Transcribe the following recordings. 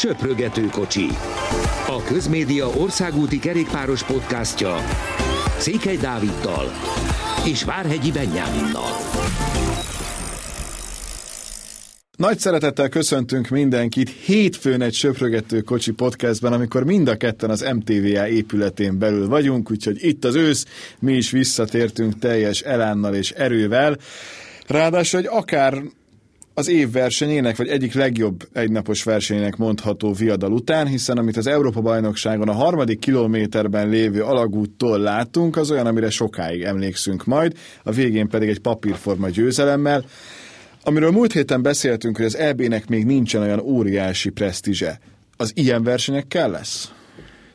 Söprögető kocsi. A Közmédia országúti kerékpáros podcastja Székely Dáviddal és Várhegyi Benyáminnal. Nagy szeretettel köszöntünk mindenkit hétfőn egy söprögető kocsi podcastben, amikor mind a ketten az MTVA épületén belül vagyunk, úgyhogy itt az ősz, mi is visszatértünk teljes elánnal és erővel. Ráadásul, hogy akár az év versenyének, vagy egyik legjobb egynapos versenyének mondható viadal után, hiszen amit az Európa-bajnokságon a harmadik kilométerben lévő alagúttól látunk, az olyan, amire sokáig emlékszünk majd, a végén pedig egy papírforma győzelemmel, amiről múlt héten beszéltünk, hogy az EB-nek még nincsen olyan óriási presztízse. Az ilyen versenyekkel lesz?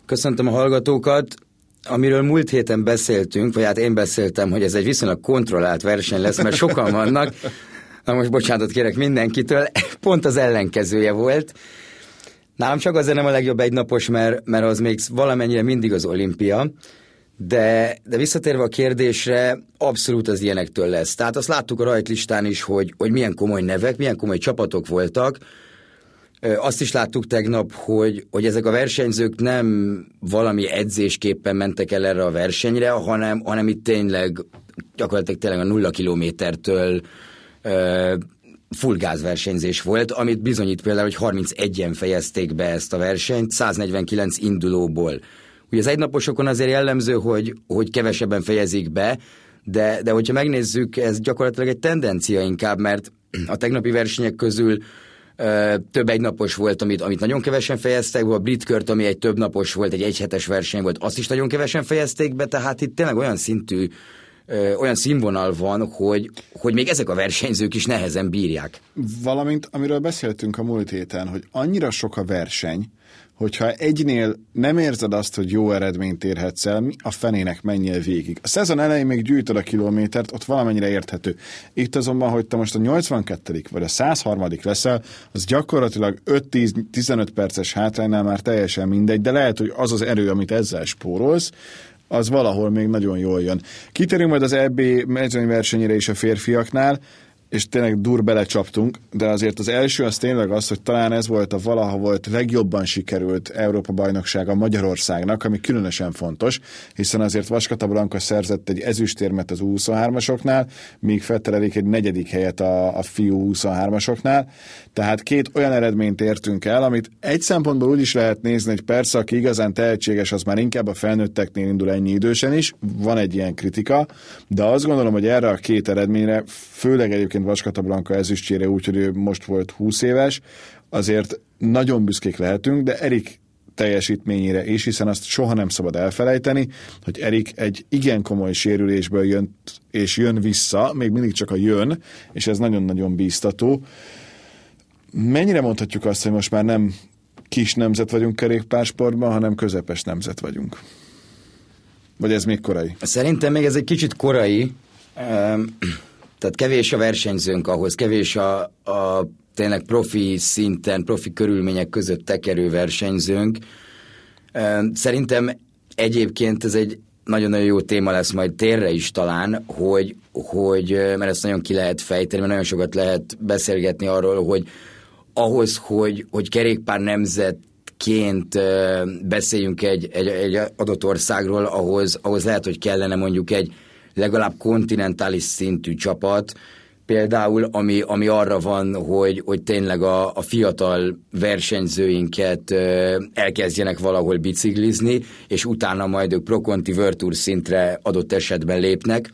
Köszöntöm a hallgatókat. Amiről múlt héten beszéltünk, vagy hát én beszéltem, hogy ez egy viszonylag kontrollált verseny lesz, mert sokan vannak, Na most bocsánatot kérek mindenkitől, pont az ellenkezője volt. Nálam csak azért nem a legjobb egynapos, mert, mert az még valamennyire mindig az olimpia, de, de visszatérve a kérdésre, abszolút az ilyenektől lesz. Tehát azt láttuk a rajtlistán is, hogy, hogy milyen komoly nevek, milyen komoly csapatok voltak. Azt is láttuk tegnap, hogy, hogy ezek a versenyzők nem valami edzésképpen mentek el erre a versenyre, hanem, hanem itt tényleg gyakorlatilag tényleg a nulla kilométertől full gázversenyzés volt, amit bizonyít például, hogy 31-en fejezték be ezt a versenyt, 149 indulóból. Ugye az egynaposokon azért jellemző, hogy, hogy kevesebben fejezik be, de, de hogyha megnézzük, ez gyakorlatilag egy tendencia inkább, mert a tegnapi versenyek közül ö, több egynapos volt, amit, amit nagyon kevesen fejeztek, a brit kört, ami egy több napos volt, egy egyhetes verseny volt, azt is nagyon kevesen fejezték be, tehát itt tényleg olyan szintű olyan színvonal van, hogy, hogy még ezek a versenyzők is nehezen bírják. Valamint, amiről beszéltünk a múlt héten, hogy annyira sok a verseny, hogyha egynél nem érzed azt, hogy jó eredményt érhetsz el, a fenének menjél végig. A szezon elején még gyűjtöd a kilométert, ott valamennyire érthető. Itt azonban, hogy te most a 82. vagy a 103. leszel, az gyakorlatilag 5-10-15 perces hátránynál már teljesen mindegy, de lehet, hogy az az erő, amit ezzel spórolsz, az valahol még nagyon jól jön. Kitérünk majd az EB versenyére is a férfiaknál, és tényleg dur belecsaptunk, de azért az első az tényleg az, hogy talán ez volt a valaha volt legjobban sikerült Európa-bajnoksága Magyarországnak, ami különösen fontos, hiszen azért Vaskata Blanka szerzett egy ezüstérmet az U23-asoknál, míg Fetterelik egy negyedik helyet a, a fiú 23-asoknál, tehát két olyan eredményt értünk el, amit egy szempontból úgy is lehet nézni, hogy persze, aki igazán tehetséges, az már inkább a felnőtteknél indul ennyi idősen is, van egy ilyen kritika, de azt gondolom, hogy erre a két eredményre, főleg egyébként Vaskata Blanka ezüstjére, úgyhogy ő most volt 20 éves, azért nagyon büszkék lehetünk, de Erik teljesítményére is, hiszen azt soha nem szabad elfelejteni, hogy Erik egy igen komoly sérülésből jön, és jön vissza, még mindig csak a jön, és ez nagyon-nagyon bíztató. Mennyire mondhatjuk azt, hogy most már nem kis nemzet vagyunk kerékpársportban, hanem közepes nemzet vagyunk? Vagy ez még korai? Szerintem még ez egy kicsit korai. Tehát kevés a versenyzőnk ahhoz, kevés a, a tényleg profi szinten, profi körülmények között tekerő versenyzőnk. Szerintem egyébként ez egy nagyon-nagyon jó téma lesz majd térre is talán, hogy, hogy mert ezt nagyon ki lehet fejteni, mert nagyon sokat lehet beszélgetni arról, hogy ahhoz, hogy, hogy kerékpár nemzetként beszéljünk egy, egy, egy adott országról, ahhoz, ahhoz lehet, hogy kellene mondjuk egy legalább kontinentális szintű csapat, például, ami, ami arra van, hogy, hogy tényleg a, a fiatal versenyzőinket ö, elkezdjenek valahol biciklizni, és utána majd ők Pro-Conti World Tour szintre adott esetben lépnek.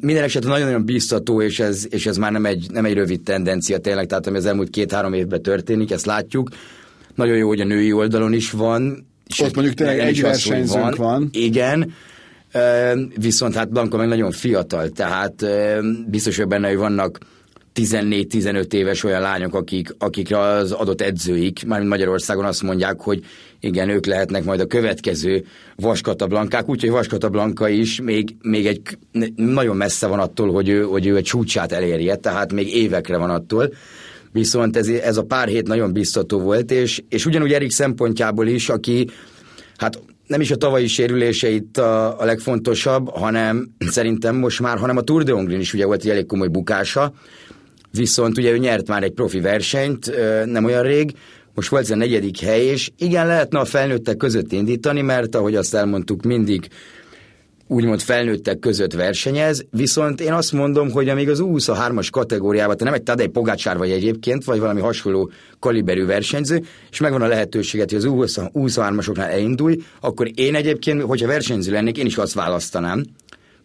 Minden esetben nagyon-nagyon bíztató, és ez, és ez már nem egy, nem egy rövid tendencia tényleg, tehát ami az elmúlt két-három évben történik, ezt látjuk. Nagyon jó, hogy a női oldalon is van. Ott mondjuk tényleg egy versenyzőnk van. van. Igen, viszont hát Blanka meg nagyon fiatal, tehát biztos, hogy benne, hogy vannak 14-15 éves olyan lányok, akik, akikre az adott edzőik, mármint Magyarországon azt mondják, hogy igen, ők lehetnek majd a következő Vaskata Blankák, úgyhogy Vaskata Blanka is még, még egy nagyon messze van attól, hogy ő, hogy ő egy csúcsát elérje, tehát még évekre van attól. Viszont ez, ez a pár hét nagyon biztató volt, és, és ugyanúgy Erik szempontjából is, aki hát nem is a tavalyi sérülése itt a, a legfontosabb, hanem szerintem most már, hanem a Tour de Hongrin is ugye volt egy elég komoly bukása, viszont ugye ő nyert már egy profi versenyt, nem olyan rég, most volt ez a negyedik hely, és igen, lehetne a felnőttek között indítani, mert ahogy azt elmondtuk, mindig úgymond felnőttek között versenyez, viszont én azt mondom, hogy amíg az U23-as kategóriában, te nem egy Tadej Pogácsár vagy egyébként, vagy valami hasonló kaliberű versenyző, és megvan a lehetőséget, hogy az U23-asoknál elindulj, akkor én egyébként, hogyha versenyző lennék, én is azt választanám,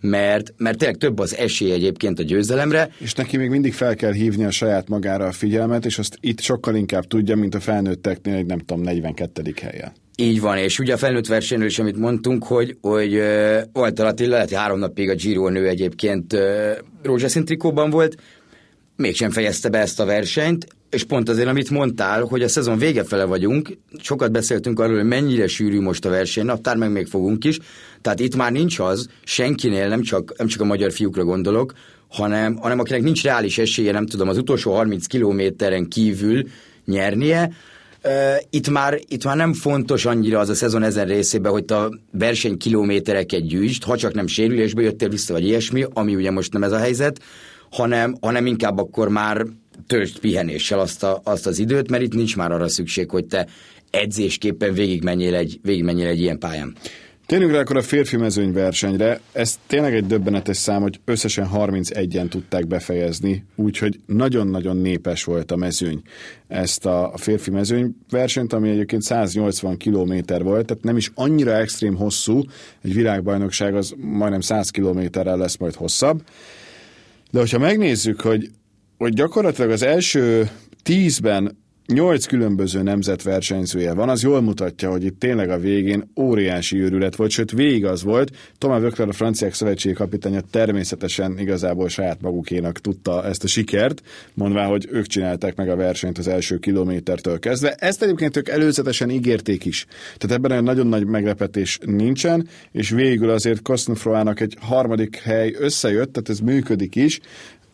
mert, mert tényleg több az esély egyébként a győzelemre. És neki még mindig fel kell hívni a saját magára a figyelmet, és azt itt sokkal inkább tudja, mint a felnőtteknél egy nem tudom, 42. helyen. Így van, és ugye a felnőtt versenyről is, amit mondtunk, hogy, hogy uh, Walter Attila lehet, hogy három napig a Giro nő egyébként uh, rózsaszín trikóban volt, mégsem fejezte be ezt a versenyt, és pont azért, amit mondtál, hogy a szezon vége fele vagyunk, sokat beszéltünk arról, hogy mennyire sűrű most a verseny, naptár meg még fogunk is, tehát itt már nincs az, senkinél, nem csak, nem csak a magyar fiúkra gondolok, hanem, hanem akinek nincs reális esélye, nem tudom, az utolsó 30 kilométeren kívül nyernie, itt már, itt már nem fontos annyira az a szezon ezen részében, hogy a verseny kilométereket gyűjtsd, ha csak nem sérülésbe jöttél vissza, vagy ilyesmi, ami ugye most nem ez a helyzet, hanem, hanem inkább akkor már töltsd pihenéssel azt, a, azt az időt, mert itt nincs már arra szükség, hogy te edzésképpen végigmenjél egy, végigmenjél egy ilyen pályán. Térjünk rá akkor a férfi mezőnyversenyre. Ez tényleg egy döbbenetes szám, hogy összesen 31-en tudták befejezni, úgyhogy nagyon-nagyon népes volt a mezőny. Ezt a férfi mezőnyversenyt, ami egyébként 180 kilométer volt, tehát nem is annyira extrém hosszú, egy világbajnokság az majdnem 100 kilométerrel lesz majd hosszabb. De hogyha megnézzük, hogy, hogy gyakorlatilag az első tízben nyolc különböző nemzet versenyzője van, az jól mutatja, hogy itt tényleg a végén óriási őrület volt, sőt végig az volt. Tomá Vökler, a franciák szövetségi kapitánya természetesen igazából saját magukénak tudta ezt a sikert, mondvá, hogy ők csinálták meg a versenyt az első kilométertől kezdve. Ezt egyébként ők előzetesen ígérték is. Tehát ebben egy nagyon nagy meglepetés nincsen, és végül azért Kosznofroának egy harmadik hely összejött, tehát ez működik is,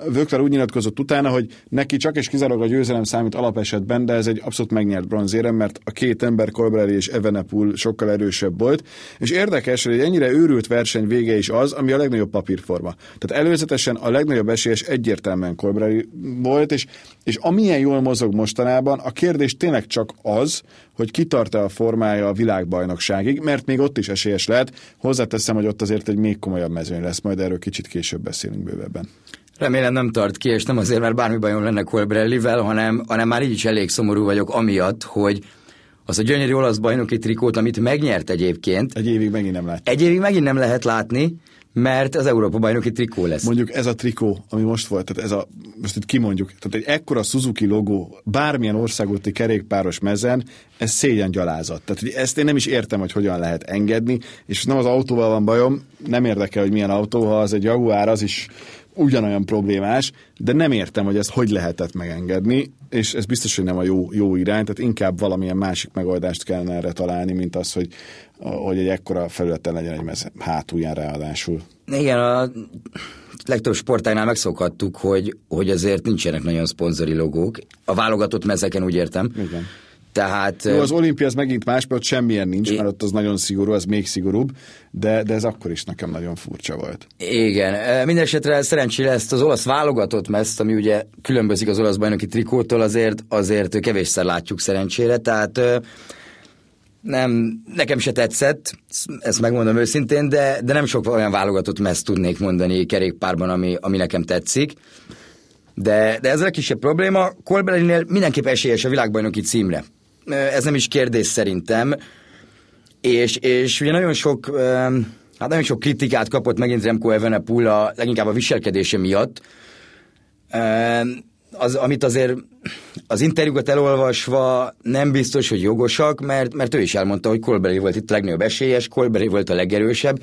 Vökler úgy nyilatkozott utána, hogy neki csak és kizárólag a győzelem számít alapesetben, de ez egy abszolút megnyert bronzérem, mert a két ember, Colbrelli és Evenepul sokkal erősebb volt. És érdekes, hogy egy ennyire őrült verseny vége is az, ami a legnagyobb papírforma. Tehát előzetesen a legnagyobb esélyes egyértelműen Colbrelli volt, és, és amilyen jól mozog mostanában, a kérdés tényleg csak az, hogy kitart-e a formája a világbajnokságig, mert még ott is esélyes lehet. Hozzáteszem, hogy ott azért egy még komolyabb mezőny lesz, majd erről kicsit később beszélünk bővebben. Remélem nem tart ki, és nem azért, mert bármi bajom lenne Colbrellivel, hanem, hanem már így is elég szomorú vagyok amiatt, hogy az a gyönyörű olasz bajnoki trikót, amit megnyert egyébként. Egy évig megint nem lehet. Egy évig megint nem lehet látni, mert az Európa bajnoki trikó lesz. Mondjuk ez a trikó, ami most volt, tehát ez a, most itt kimondjuk, tehát egy ekkora Suzuki logó bármilyen országúti kerékpáros mezen, ez szégyen gyalázat. Tehát ezt én nem is értem, hogy hogyan lehet engedni, és nem az autóval van bajom, nem érdekel, hogy milyen autó, ha az egy Jaguar, az is ugyanolyan problémás, de nem értem, hogy ezt hogy lehetett megengedni, és ez biztos, hogy nem a jó, jó irány, tehát inkább valamilyen másik megoldást kellene erre találni, mint az, hogy, hogy egy ekkora felületen legyen egy mez hátulján ráadásul. Igen, a legtöbb sportágnál megszokhattuk, hogy, hogy azért nincsenek nagyon szponzori logók. A válogatott mezeken úgy értem. Igen. Tehát, Jó, az olimpia az megint más, mert ott semmilyen nincs, mert ott az nagyon szigorú, az még szigorúbb, de, de ez akkor is nekem nagyon furcsa volt. Igen, mindenesetre szerencsére ezt az olasz válogatott meszt, ami ugye különbözik az olasz bajnoki trikótól, azért, azért kevésszer látjuk szerencsére, tehát nem, nekem se tetszett, ezt megmondom őszintén, de, de nem sok olyan válogatott meszt tudnék mondani kerékpárban, ami, ami nekem tetszik. De, de ez a kisebb probléma. Colbrellinél mindenképp esélyes a világbajnoki címre ez nem is kérdés szerintem, és, és ugye nagyon sok, hát nagyon sok kritikát kapott megint Remco Evenepoel a, leginkább a viselkedése miatt, az, amit azért az interjúkat elolvasva nem biztos, hogy jogosak, mert, mert ő is elmondta, hogy Colbrelli volt itt a legnagyobb esélyes, Colbrelli volt a legerősebb,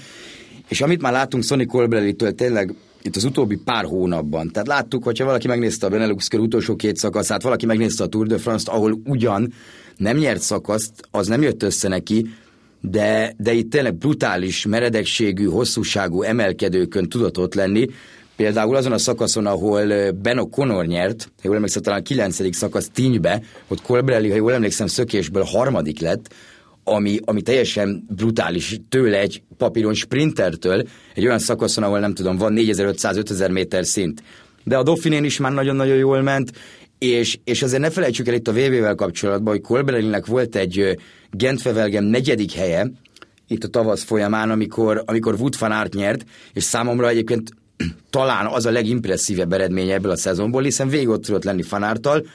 és amit már látunk Sonny Colbrelli-től tényleg itt az utóbbi pár hónapban. Tehát láttuk, hogyha valaki megnézte a Benelux kör utolsó két szakaszát, valaki megnézte a Tour de France-t, ahol ugyan nem nyert szakaszt, az nem jött össze neki, de, de itt tényleg brutális, meredekségű, hosszúságú emelkedőkön tudott ott lenni. Például azon a szakaszon, ahol Ben O'Connor nyert, ha jól emlékszem, talán a kilencedik szakasz Tinybe, ott Colbrelli, ha jól emlékszem, szökésből harmadik lett, ami, ami teljesen brutális tőle egy papíron sprintertől, egy olyan szakaszon, ahol nem tudom, van 4500-5000 méter szint. De a Dauphinén is már nagyon-nagyon jól ment, és, és azért ne felejtsük el itt a VB-vel kapcsolatban, hogy Kolberelinek volt egy Gentfevelgem negyedik helye, itt a tavasz folyamán, amikor, amikor Wood van Aert nyert, és számomra egyébként talán az a legimpresszívebb eredménye ebből a szezonból, hiszen végig ott tudott lenni Fanártal,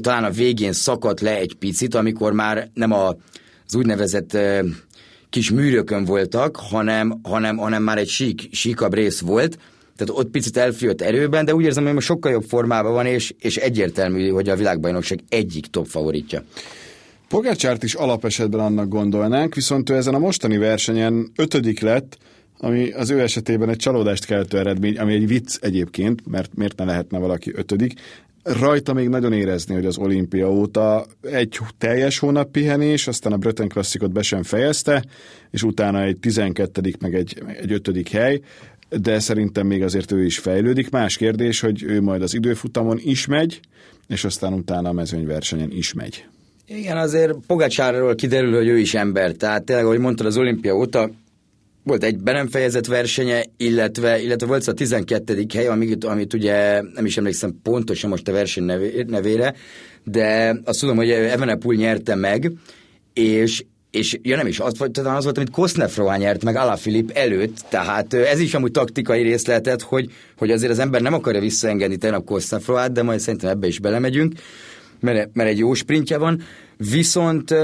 talán a végén szakadt le egy picit, amikor már nem a, az úgynevezett kis műrökön voltak, hanem, hanem, hanem már egy sík, síkabb rész volt, tehát ott picit elfűjött erőben, de úgy érzem, hogy most sokkal jobb formában van, és, és egyértelmű, hogy a világbajnokság egyik top favoritja. Pogácsárt is alapesetben annak gondolnánk, viszont ő ezen a mostani versenyen ötödik lett, ami az ő esetében egy csalódást keltő eredmény, ami egy vicc egyébként, mert miért ne lehetne valaki ötödik. Rajta még nagyon érezni, hogy az olimpia óta egy teljes hónap pihenés, aztán a Breton klasszikot be sem fejezte, és utána egy 12. meg egy, egy 5. hely, de szerintem még azért ő is fejlődik. Más kérdés, hogy ő majd az időfutamon is megy, és aztán utána a mezőnyversenyen is megy. Igen, azért Pogácsárról kiderül, hogy ő is ember. Tehát tényleg, ahogy mondtad, az olimpia óta volt egy be nem fejezett versenye, illetve, illetve volt a 12. hely, amit, amit ugye nem is emlékszem pontosan most a verseny nevére, de azt tudom, hogy Evenepoel nyerte meg, és, és ja nem is, az, talán az volt, amit Kosznefroá nyert meg Alaphilipp előtt, tehát ez is amúgy taktikai rész lehetett, hogy, hogy azért az ember nem akarja visszaengedni tegnap Kosznefroát, de majd szerintem ebbe is belemegyünk, mert, mert egy jó sprintje van, viszont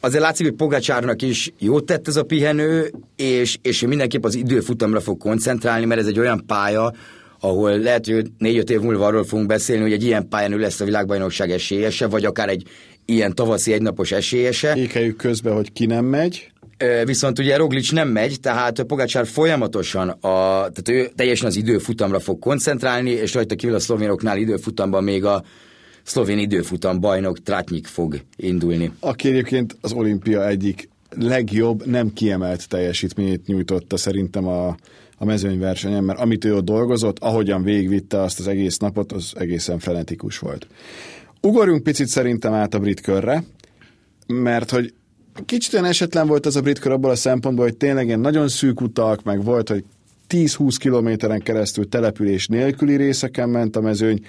azért látszik, hogy Pogacsárnak is jót tett ez a pihenő, és, és mindenképp az időfutamra fog koncentrálni, mert ez egy olyan pálya, ahol lehet, hogy négy-öt év múlva arról fogunk beszélni, hogy egy ilyen pályán ő lesz a világbajnokság esélyese, vagy akár egy ilyen tavaszi egynapos esélyese. Ékeljük közben, hogy ki nem megy. Viszont ugye Roglic nem megy, tehát Pogácsár folyamatosan, a, tehát ő teljesen az időfutamra fog koncentrálni, és rajta kívül a szlovénoknál időfutamban még a szlovén időfutam bajnok Tratnyik fog indulni. Aki egyébként az olimpia egyik legjobb, nem kiemelt teljesítményét nyújtotta szerintem a, a mezőnyversenyen, mert amit ő ott dolgozott, ahogyan végigvitte azt az egész napot, az egészen frenetikus volt. Ugorjunk picit szerintem át a brit körre, mert hogy kicsit olyan esetlen volt az a brit kör abból a szempontból, hogy tényleg ilyen nagyon szűk utak, meg volt, hogy 10-20 kilométeren keresztül település nélküli részeken ment a mezőny,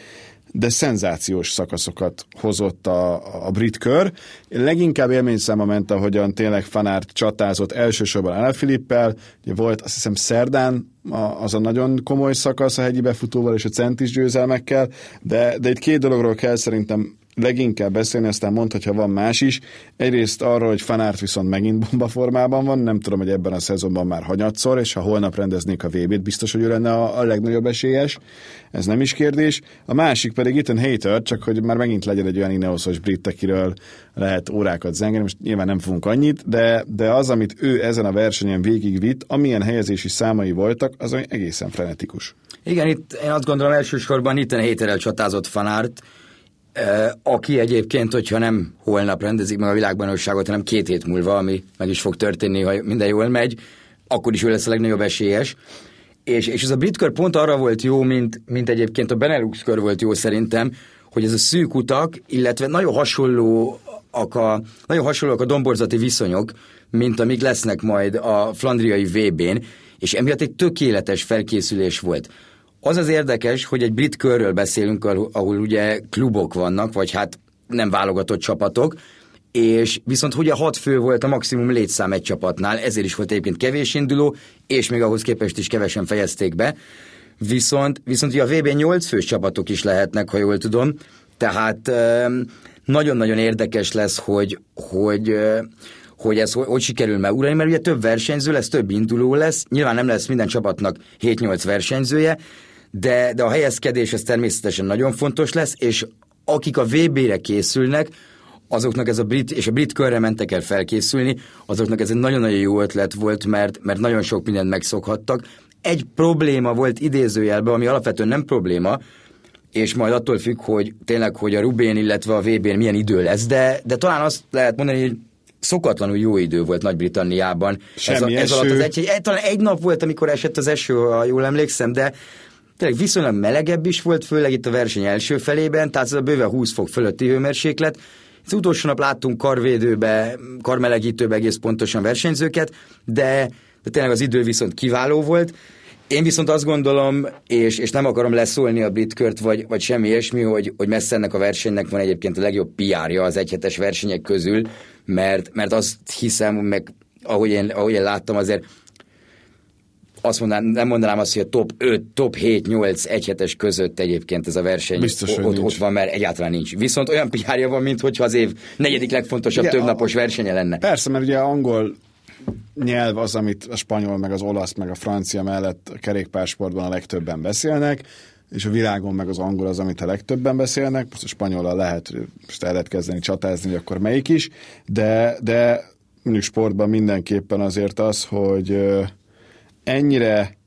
de szenzációs szakaszokat hozott a, a brit kör. Leginkább élményszáma ment, ahogyan tényleg Fanárt csatázott elsősorban Alain Filippel, ugye volt azt hiszem szerdán az a nagyon komoly szakasz a hegyi befutóval és a centis győzelmekkel, de, de itt két dologról kell szerintem leginkább beszélni, aztán mond, hogyha van más is. Egyrészt arról, hogy Fanárt viszont megint bomba formában van, nem tudom, hogy ebben a szezonban már hanyatszor, és ha holnap rendeznék a VB-t, biztos, hogy ő lenne a, a legnagyobb esélyes. Ez nem is kérdés. A másik pedig itt a Hater, csak hogy már megint legyen egy olyan Ineosos brit, akiről lehet órákat zengeni, most nyilván nem fogunk annyit, de, de az, amit ő ezen a versenyen végigvitt, amilyen helyezési számai voltak, az egészen frenetikus. Igen, itt én azt gondolom elsősorban itt a Haterrel csatázott Fanárt, aki egyébként, hogyha nem holnap rendezik meg a világbajnokságot, hanem két hét múlva, ami meg is fog történni, ha minden jól megy, akkor is ő lesz a legnagyobb esélyes. És, és ez a brit kör pont arra volt jó, mint, mint egyébként a Benelux kör volt jó szerintem, hogy ez a szűk utak, illetve nagyon hasonlóak a, nagyon hasonlóak a domborzati viszonyok, mint amik lesznek majd a flandriai VB-n, és emiatt egy tökéletes felkészülés volt. Az az érdekes, hogy egy brit körről beszélünk, ahol ugye klubok vannak, vagy hát nem válogatott csapatok, és viszont ugye hat fő volt a maximum létszám egy csapatnál, ezért is volt egyébként kevés induló, és még ahhoz képest is kevesen fejezték be. Viszont, viszont ugye a VB 8 fős csapatok is lehetnek, ha jól tudom, tehát nagyon-nagyon érdekes lesz, hogy, hogy hogy ez hogy, hogy sikerül megurani, mert ugye több versenyző lesz, több induló lesz, nyilván nem lesz minden csapatnak 7-8 versenyzője, de, de a helyezkedés ez természetesen nagyon fontos lesz, és akik a VB-re készülnek, azoknak ez a brit, és a brit körre mentek el felkészülni, azoknak ez egy nagyon-nagyon jó ötlet volt, mert, mert nagyon sok mindent megszokhattak. Egy probléma volt idézőjelben, ami alapvetően nem probléma, és majd attól függ, hogy tényleg, hogy a Rubén, illetve a VB-n milyen idő lesz, de, de talán azt lehet mondani, hogy szokatlanul jó idő volt Nagy-Britanniában. ez, a, ez alatt az egy, egy, talán egy nap volt, amikor esett az eső, ha jól emlékszem, de tényleg viszonylag melegebb is volt, főleg itt a verseny első felében, tehát ez a bőve 20 fok fölötti hőmérséklet. Az utolsó nap láttunk karvédőbe, karmelegítőbe egész pontosan versenyzőket, de, de tényleg az idő viszont kiváló volt, Én viszont azt gondolom, és, és nem akarom leszólni a Britkört, vagy, vagy semmi ilyesmi, hogy, hogy messze ennek a versenynek van egyébként a legjobb PR-ja az egyhetes versenyek közül, mert, mert azt hiszem, meg ahogy én, ahogy én láttam, azért azt mondanám, nem mondanám azt, hogy a top 5, top 7, 8 egyhetes között egyébként ez a verseny Biztos, ott, ott, ott van, mert egyáltalán nincs. Viszont olyan pr van, mint hogyha az év negyedik legfontosabb Igen, többnapos a- versenye lenne. Persze, mert ugye angol nyelv az, amit a spanyol, meg az olasz, meg a francia mellett a kerékpársportban a legtöbben beszélnek, és a világon meg az angol az, amit a legtöbben beszélnek, most a spanyolal lehet, most el lehet kezdeni csatázni, hogy akkor melyik is, de, de mondjuk sportban mindenképpen azért az, hogy ennyire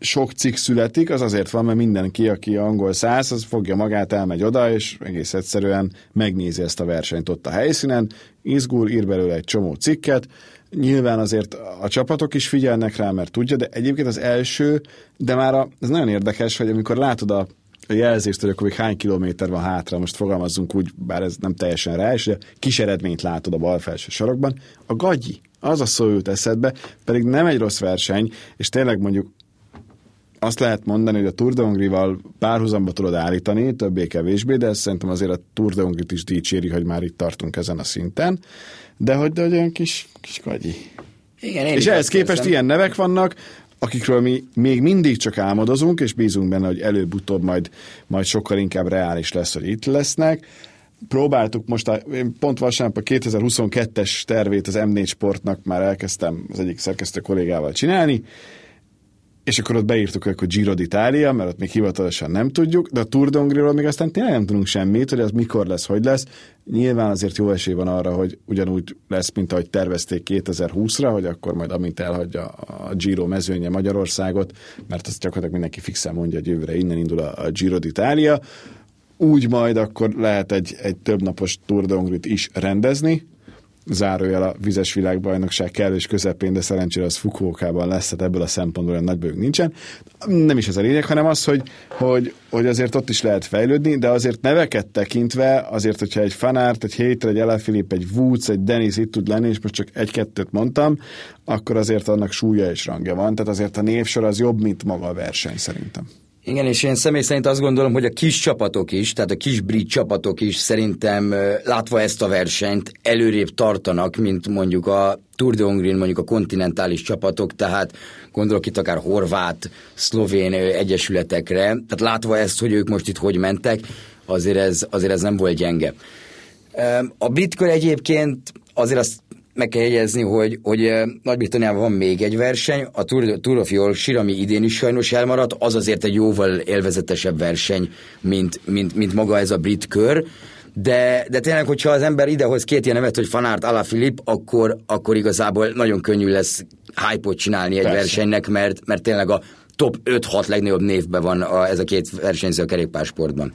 sok cikk születik, az azért van, mert mindenki, aki angol száz, az fogja magát, elmegy oda, és egész egyszerűen megnézi ezt a versenyt ott a helyszínen, izgul, ír belőle egy csomó cikket, Nyilván azért a csapatok is figyelnek rá, mert tudja, de egyébként az első, de már a, ez nagyon érdekes, hogy amikor látod a, jelzést, hogy akkor még hány kilométer van hátra, most fogalmazzunk úgy, bár ez nem teljesen rá, és kis eredményt látod a bal felső sarokban, a gagyi, az a szó jut eszedbe, pedig nem egy rossz verseny, és tényleg mondjuk azt lehet mondani, hogy a Tour de Hongrie-val párhuzamba tudod állítani, többé-kevésbé, de szerintem azért a Tour de Hongrie-t is dicséri, hogy már itt tartunk ezen a szinten, de hogy, de hogy olyan kis, kis gagyi. Igen, én És ehhez képest érzem. ilyen nevek vannak, akikről mi még mindig csak álmodozunk, és bízunk benne, hogy előbb-utóbb majd, majd sokkal inkább reális lesz, hogy itt lesznek. Próbáltuk most, a, én pont vasárnap a 2022-es tervét az M4 Sportnak már elkezdtem az egyik szerkesztő kollégával csinálni, és akkor ott beírtuk, hogy Giro d'Italia, mert ott még hivatalosan nem tudjuk, de a Tour de Hongrie-ról még aztán tényleg nem tudunk semmit, hogy az mikor lesz, hogy lesz. Nyilván azért jó esély van arra, hogy ugyanúgy lesz, mint ahogy tervezték 2020-ra, hogy akkor majd amint elhagyja a Giro mezőnye Magyarországot, mert azt gyakorlatilag mindenki fixen mondja, hogy jövőre innen indul a, Giro d'Italia, úgy majd akkor lehet egy, egy többnapos Tour de is rendezni, zárójel a vizes világbajnokság kellős közepén, de szerencsére az Fukuokában lesz, tehát ebből a szempontból olyan nagy bőg nincsen. Nem is ez a lényeg, hanem az, hogy, hogy, hogy azért ott is lehet fejlődni, de azért neveket tekintve, azért, hogyha egy Fanárt, egy Hétre, egy Elefilip, egy Woods, egy Dennis itt tud lenni, és most csak egy-kettőt mondtam, akkor azért annak súlya és rangja van, tehát azért a névsor az jobb, mint maga a verseny szerintem. Igen, és én személy szerint azt gondolom, hogy a kis csapatok is, tehát a kis brit csapatok is szerintem látva ezt a versenyt előrébb tartanak, mint mondjuk a Tour de Hongrie, mondjuk a kontinentális csapatok, tehát gondolok itt akár horvát, szlovén egyesületekre, tehát látva ezt, hogy ők most itt hogy mentek, azért ez, azért ez nem volt gyenge. A britkör egyébként azért azt meg kell jegyezni, hogy, hogy Nagy-Britanniában van még egy verseny, a Tour, Tour of Yorkshire, ami idén is sajnos elmaradt, az azért egy jóval élvezetesebb verseny, mint, mint, mint maga ez a brit kör. De, de tényleg, hogyha az ember idehoz két ilyen nevet, hogy Fanárt, Alaphilipp, akkor, akkor igazából nagyon könnyű lesz hype csinálni egy Persze. versenynek, mert, mert tényleg a top 5-6 legnagyobb névben van a, ez a két versenyző a kerékpársportban.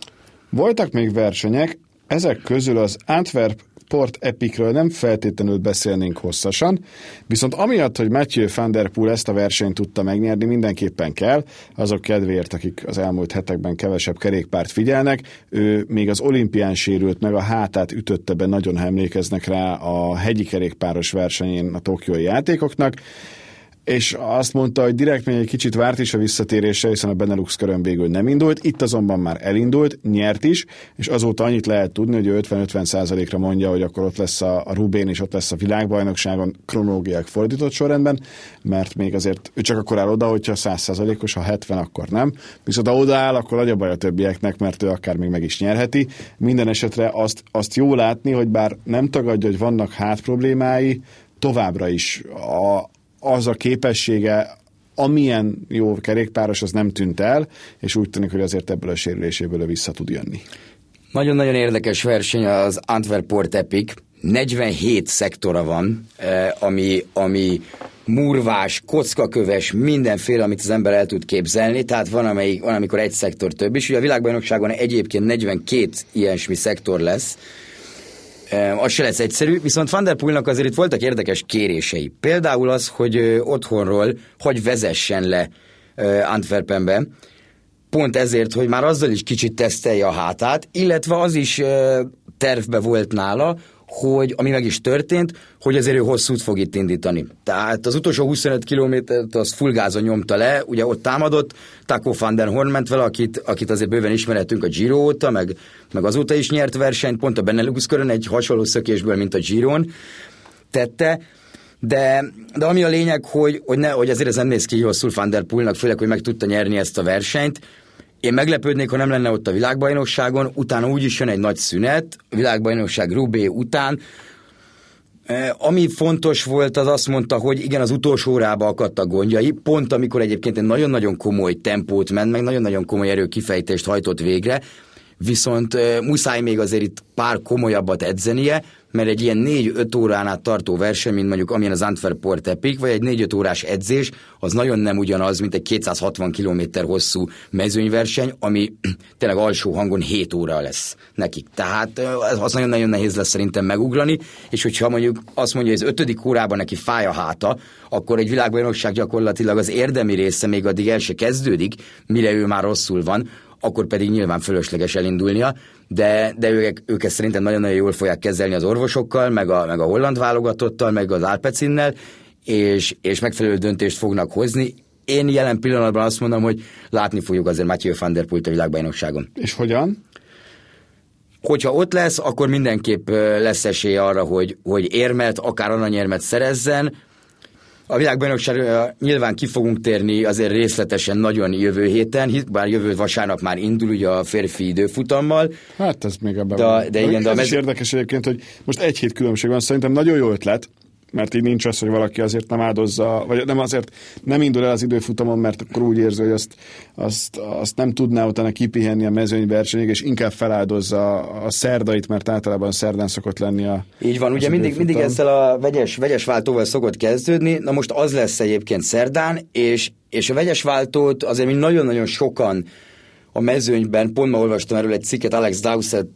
Voltak még versenyek, ezek közül az Antwerp Port Epicről nem feltétlenül beszélnénk hosszasan, viszont amiatt, hogy Mathieu van der Poel ezt a versenyt tudta megnyerni, mindenképpen kell, azok kedvéért, akik az elmúlt hetekben kevesebb kerékpárt figyelnek, ő még az olimpián sérült meg, a hátát ütötte be, nagyon ha emlékeznek rá a hegyi kerékpáros versenyén a tokiói játékoknak, és azt mondta, hogy direkt még egy kicsit várt is a visszatérése, hiszen a Benelux körön végül nem indult, itt azonban már elindult, nyert is, és azóta annyit lehet tudni, hogy ő 50-50 százalékra mondja, hogy akkor ott lesz a, Rubén, és ott lesz a világbajnokságon kronológiák fordított sorrendben, mert még azért ő csak akkor áll oda, hogyha 100 százalékos, ha 70, akkor nem. Viszont ha odaáll, akkor nagy a baj a többieknek, mert ő akár még meg is nyerheti. Minden esetre azt, azt jó látni, hogy bár nem tagadja, hogy vannak hát problémái, továbbra is a, az a képessége, amilyen jó kerékpáros, az nem tűnt el, és úgy tűnik, hogy azért ebből a sérüléséből ő vissza tud jönni. Nagyon-nagyon érdekes verseny az Antwerp Port Epic. 47 szektora van, eh, ami, ami murvás, kockaköves, mindenféle, amit az ember el tud képzelni, tehát van, amelyik, van amikor egy szektor több is. Ugye a világbajnokságon egyébként 42 ilyesmi szektor lesz, az se lesz egyszerű, viszont Van der Poelnak azért itt voltak érdekes kérései. Például az, hogy otthonról hogy vezessen le Antwerpenbe, pont ezért, hogy már azzal is kicsit tesztelje a hátát, illetve az is tervbe volt nála, hogy, ami meg is történt, hogy azért ő hosszút fog itt indítani. Tehát az utolsó 25 kilométert az full gázon nyomta le, ugye ott támadott, Taco van der Horn ment vele, akit, akit azért bőven ismerhetünk a Giro óta, meg, meg azóta is nyert versenyt, pont a Benelux körön egy hasonló szökésből, mint a Giron tette, de, de ami a lényeg, hogy, hogy, ne, hogy azért ez nem néz ki rosszul Van der Poolnak, főleg, hogy meg tudta nyerni ezt a versenyt, én meglepődnék, ha nem lenne ott a világbajnokságon, utána úgy is jön egy nagy szünet, a világbajnokság Rubé után, e, ami fontos volt, az azt mondta, hogy igen, az utolsó órába akadtak gondjai, pont amikor egyébként egy nagyon-nagyon komoly tempót ment, meg nagyon-nagyon komoly erőkifejtést hajtott végre, viszont muszáj még azért itt pár komolyabbat edzenie, mert egy ilyen 4-5 órán át tartó verseny, mint mondjuk amilyen az Antwerp Port Epic, vagy egy 4-5 órás edzés, az nagyon nem ugyanaz, mint egy 260 km hosszú mezőnyverseny, ami tényleg alsó hangon 7 óra lesz nekik. Tehát az nagyon-nagyon nehéz lesz szerintem megugrani, és hogyha mondjuk azt mondja, hogy az ötödik órában neki fáj a háta, akkor egy világbajnokság gyakorlatilag az érdemi része még addig el se kezdődik, mire ő már rosszul van, akkor pedig nyilván fölösleges elindulnia, de, de ők, ők ezt szerintem nagyon-nagyon jól fogják kezelni az orvosokkal, meg a, meg a holland válogatottal, meg az Alpecinnel, és, és megfelelő döntést fognak hozni. Én jelen pillanatban azt mondom, hogy látni fogjuk azért Mathieu van der Pult a világbajnokságon. És hogyan? Hogyha ott lesz, akkor mindenképp lesz esély arra, hogy, hogy érmet, akár aranyérmet szerezzen, a világbajnokságra nyilván ki fogunk térni azért részletesen nagyon jövő héten, bár jövő vasárnap már indul ugye a férfi időfutammal. Hát ez még ebben de, van. De igen, de ez mez... is érdekes egyébként, hogy most egy hét különbség van, szerintem nagyon jó ötlet, mert így nincs az, hogy valaki azért nem áldozza, vagy nem azért nem indul el az időfutamon, mert akkor úgy érzi, hogy azt, azt, azt nem tudná utána kipihenni a mezőnyversenyig, és inkább feláldozza a szerdait, mert általában szerdán szokott lenni a Így van, ugye mindig, mindig ezzel a vegyes, vegyes váltóval szokott kezdődni, na most az lesz egyébként szerdán, és, és a vegyes váltót azért mi nagyon-nagyon sokan a mezőnyben, pont ma olvastam erről egy cikket Alex Dowsett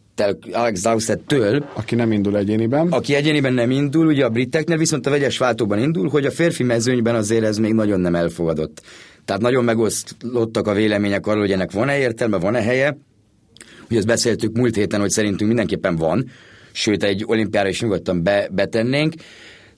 Alex Dowsett-től. Aki nem indul egyéniben. Aki egyéniben nem indul, ugye a briteknél, viszont a vegyes váltóban indul, hogy a férfi mezőnyben azért ez még nagyon nem elfogadott. Tehát nagyon megoszlottak a vélemények arról, hogy ennek van-e értelme, van-e helye. Ugye ezt beszéltük múlt héten, hogy szerintünk mindenképpen van, sőt egy olimpiára is nyugodtan be, betennénk.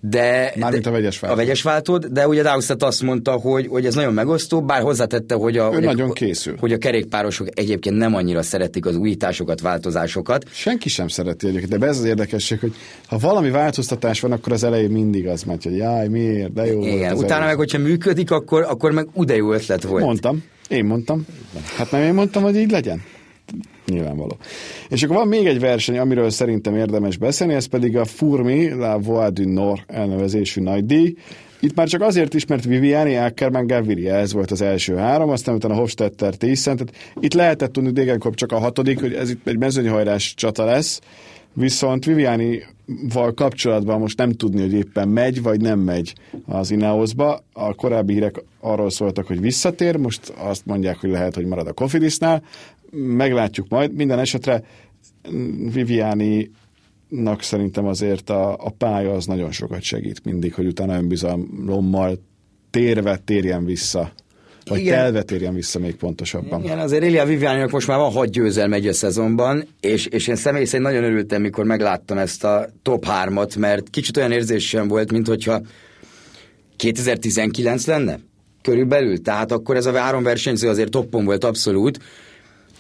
De, Mármint a vegyes váltót. A vegyes váltót, de ugye Dowsett azt mondta, hogy, hogy ez nagyon megosztó, bár hozzátette, hogy a, hogy nagyon a, készül. hogy a kerékpárosok egyébként nem annyira szeretik az újításokat, változásokat. Senki sem szereti egyébként, de ez az érdekesség, hogy ha valami változtatás van, akkor az elején mindig az megy, hogy jaj, miért, de jó Igen, utána meg, hogyha működik, akkor, akkor meg ude jó ötlet volt. Mondtam, én mondtam. Hát nem én mondtam, hogy így legyen nyilvánvaló. És akkor van még egy verseny, amiről szerintem érdemes beszélni, ez pedig a Furmi La Voix du Nord elnevezésű nagy. Itt már csak azért is, mert Viviani, Ackermann, Gaviria, ez volt az első három, aztán utána Hofstetter, Thyssen, tehát itt lehetett tudni Degenkop csak a hatodik, hogy ez itt egy mezőnyhajrás csata lesz, viszont Viviani val kapcsolatban most nem tudni, hogy éppen megy, vagy nem megy az Ineosba. A korábbi hírek arról szóltak, hogy visszatér, most azt mondják, hogy lehet, hogy marad a Kofidisnál meglátjuk majd. Minden esetre Viviani nak szerintem azért a, a pálya az nagyon sokat segít mindig, hogy utána önbizalommal térve térjen vissza. Vagy Igen. telve térjen vissza még pontosabban. Igen, azért Elia viviani most már van hat győzelme egy szezonban, és, és én személy szerint nagyon örültem, mikor megláttam ezt a top 3-at, mert kicsit olyan érzésem volt, mint hogyha 2019 lenne körülbelül, tehát akkor ez a három versenyző azért toppon volt abszolút,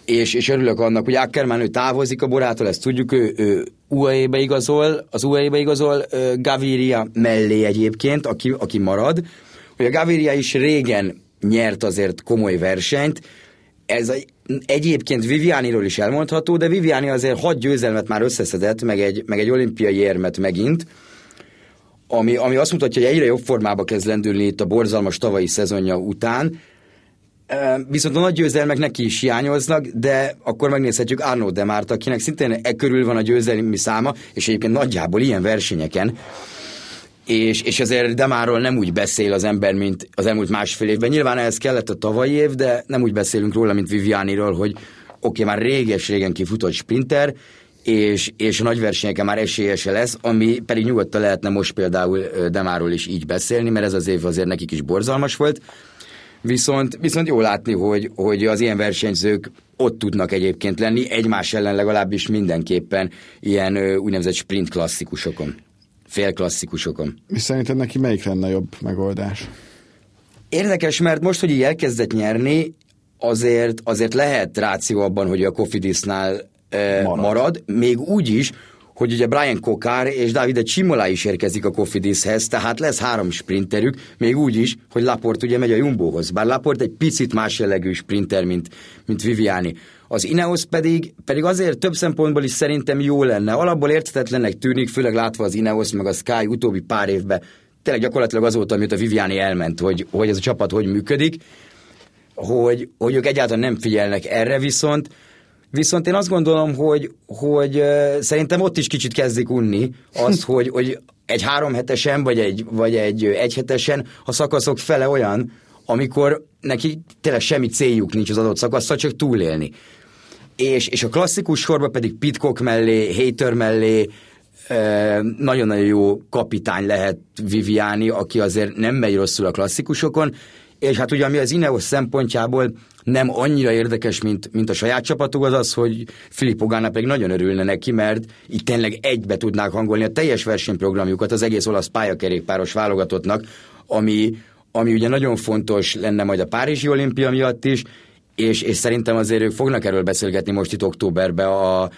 és, és örülök annak, hogy Ackermann ő távozik a borától, ezt tudjuk, ő, ő UAE-be igazol, az UAE-be igazol Gaviria mellé egyébként, aki, aki marad, hogy a Gaviria is régen nyert azért komoly versenyt, ez a, egyébként Vivianiról is elmondható, de Viviani azért hat győzelmet már összeszedett, meg egy, meg egy olimpiai érmet megint, ami, ami azt mutatja, hogy egyre jobb formába kezd lendülni itt a borzalmas tavalyi szezonja után, Viszont a nagy győzelmek neki is hiányoznak, de akkor megnézhetjük Arnaud Demárt, akinek szintén e körül van a győzelmi száma, és egyébként nagyjából ilyen versenyeken. És, és azért Demáról nem úgy beszél az ember, mint az elmúlt másfél évben. Nyilván ehhez kellett a tavalyi év, de nem úgy beszélünk róla, mint Vivianiról, hogy oké, okay, már réges-régen kifutott sprinter, és, és a nagy versenyeken már esélyese lesz, ami pedig nyugodtan lehetne most például Demáról is így beszélni, mert ez az év azért nekik is borzalmas volt Viszont, viszont jó látni, hogy, hogy az ilyen versenyzők ott tudnak egyébként lenni, egymás ellen legalábbis mindenképpen ilyen úgynevezett sprint klasszikusokon, fél klasszikusokon. Mi szerinted neki melyik lenne jobb megoldás? Érdekes, mert most, hogy így elkezdett nyerni, azért, azért lehet ráció abban, hogy a Kofidisnál marad. marad, még úgy is, hogy ugye Brian Kokár és Davide Csimolá is érkezik a Kofidishez, tehát lesz három sprinterük, még úgy is, hogy Laport ugye megy a Jumbohoz, bár Laport egy picit más jellegű sprinter, mint, mint Viviani. Az Ineos pedig, pedig azért több szempontból is szerintem jó lenne. Alapból érthetetlennek tűnik, főleg látva az Ineos meg a Sky utóbbi pár évben, tényleg gyakorlatilag azóta, amit a Viviani elment, hogy, hogy ez a csapat hogy működik, hogy, hogy ők egyáltalán nem figyelnek erre viszont, Viszont én azt gondolom, hogy, hogy szerintem ott is kicsit kezdik unni azt, hogy, hogy egy három hetesen, vagy egy, vagy egy egy hetesen a szakaszok fele olyan, amikor neki tényleg semmi céljuk nincs az adott szakaszra, csak túlélni. És, és a klasszikus sorba pedig Pitcock mellé, Hater mellé, nagyon-nagyon jó kapitány lehet Viviani, aki azért nem megy rosszul a klasszikusokon, és hát ugye ami az Ineos szempontjából nem annyira érdekes, mint, mint a saját csapatuk, az az, hogy Filippo Ganna pedig nagyon örülne neki, mert itt tényleg egybe tudnák hangolni a teljes versenyprogramjukat az egész olasz pályakerékpáros válogatottnak, ami, ami ugye nagyon fontos lenne majd a Párizsi olimpia miatt is, és, és szerintem azért ők fognak erről beszélgetni most itt októberben a,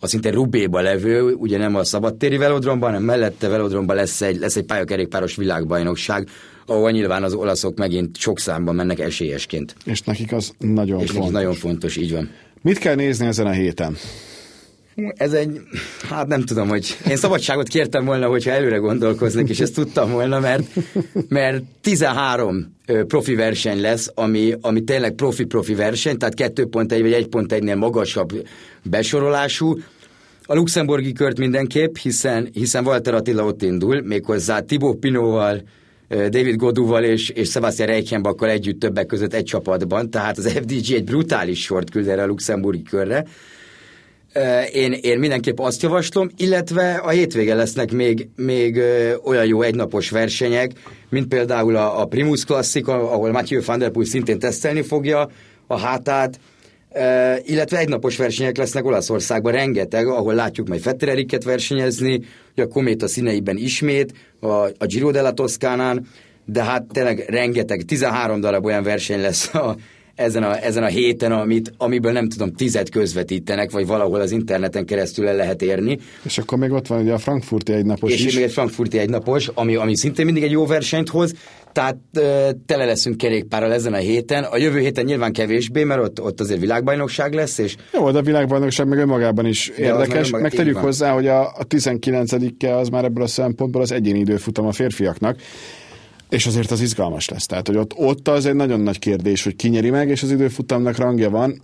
a szinte Rubéba levő, ugye nem a szabadtéri velodromban, hanem mellette velodromban lesz egy, lesz egy pályakerékpáros világbajnokság, ahol nyilván az olaszok megint sok számban mennek esélyesként. És nekik az nagyon És fontos. nagyon fontos, így van. Mit kell nézni ezen a héten? Ez egy, hát nem tudom, hogy én szabadságot kértem volna, hogyha előre gondolkoznék, és ezt tudtam volna, mert, mert 13 profi verseny lesz, ami, ami tényleg profi-profi verseny, tehát 2.1 vagy 1.1-nél magasabb besorolású. A luxemburgi kört mindenképp, hiszen, hiszen Walter Attila ott indul, méghozzá Thibaut Pinóval, David Godúval és, és Sebastian Reichenbakkal együtt többek között egy csapatban, tehát az FDG egy brutális sort küld erre a luxemburgi körre. Én, én mindenképp azt javaslom, illetve a hétvége lesznek még, még olyan jó egynapos versenyek, mint például a, a Primus Classic, ahol Mathieu van der Poel szintén tesztelni fogja a hátát, illetve egynapos versenyek lesznek Olaszországban rengeteg, ahol látjuk majd Fettereriket versenyezni, a Kométa színeiben ismét, a, a Giro della Toscánán, de hát tényleg rengeteg, 13 darab olyan verseny lesz a, ezen a, ezen a héten, amit, amiből nem tudom, tizet közvetítenek, vagy valahol az interneten keresztül el lehet érni. És akkor még ott van ugye a frankfurti egynapos és is. És még egy frankfurti egynapos, ami, ami szintén mindig egy jó versenyt hoz, tehát ö, tele leszünk kerékpárral ezen a héten. A jövő héten nyilván kevésbé, mert ott, ott azért világbajnokság lesz. És... Jó, de a világbajnokság meg önmagában is de érdekes. Meg tegyük hozzá, hogy a, a 19-e az már ebből a szempontból az egyéni időfutam a férfiaknak. És azért az izgalmas lesz. Tehát, hogy ott, ott az egy nagyon nagy kérdés, hogy ki nyeri meg, és az időfutamnak rangja van.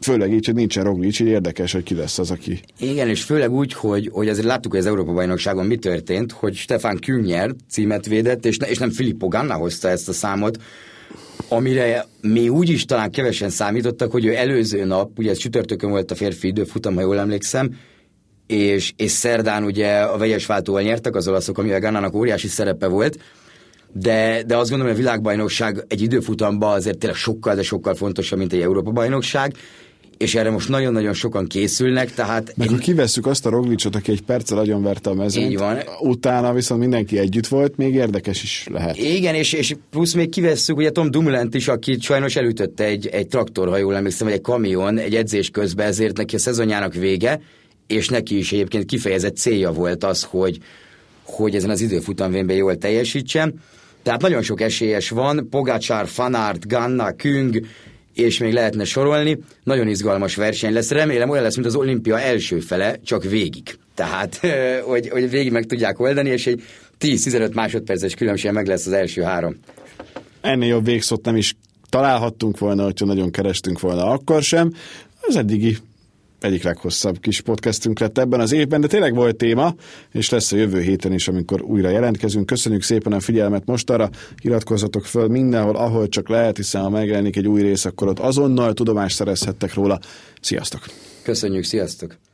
Főleg így, hogy nincsen Roglic, így érdekes, hogy ki lesz az, aki... Igen, és főleg úgy, hogy, hogy azért láttuk, hogy az Európa-bajnokságon mi történt, hogy Stefan Kühn címet védett, és, ne, és nem Filippo Ganna hozta ezt a számot, amire mi úgy is talán kevesen számítottak, hogy ő előző nap, ugye ez csütörtökön volt a férfi időfutam, ha jól emlékszem, és, és szerdán ugye a vegyes váltóval nyertek az olaszok, amivel Gannának óriási szerepe volt, de, de azt gondolom, hogy a világbajnokság egy időfutamban azért tényleg sokkal, de sokkal fontosabb, mint egy Európa-bajnokság, és erre most nagyon-nagyon sokan készülnek, tehát... Meg én... ha kivesszük azt a Roglicot, aki egy perccel verte a mezőnyt, Így van. utána viszont mindenki együtt volt, még érdekes is lehet. Igen, és, és plusz még kivesszük ugye Tom Dumoulin is, aki sajnos elütötte egy, egy traktor, ha jól emlékszem, vagy egy kamion egy edzés közben, ezért neki a szezonjának vége, és neki is egyébként kifejezett célja volt az, hogy, hogy ezen az időfutamvényben jól teljesítsen. Tehát nagyon sok esélyes van, Pogácsár, Fanart, Ganna, Küng, és még lehetne sorolni. Nagyon izgalmas verseny lesz. Remélem olyan lesz, mint az olimpia első fele, csak végig. Tehát, hogy, hogy végig meg tudják oldani, és egy 10-15 másodperces különbség meg lesz az első három. Ennél jobb végszót nem is találhattunk volna, hogyha nagyon kerestünk volna akkor sem. Az eddigi egyik leghosszabb kis podcastünk lett ebben az évben, de tényleg volt téma, és lesz a jövő héten is, amikor újra jelentkezünk. Köszönjük szépen a figyelmet most arra, iratkozzatok föl mindenhol, ahol csak lehet, hiszen ha megjelenik egy új rész, akkor ott azonnal tudomást szerezhettek róla. Sziasztok! Köszönjük, sziasztok!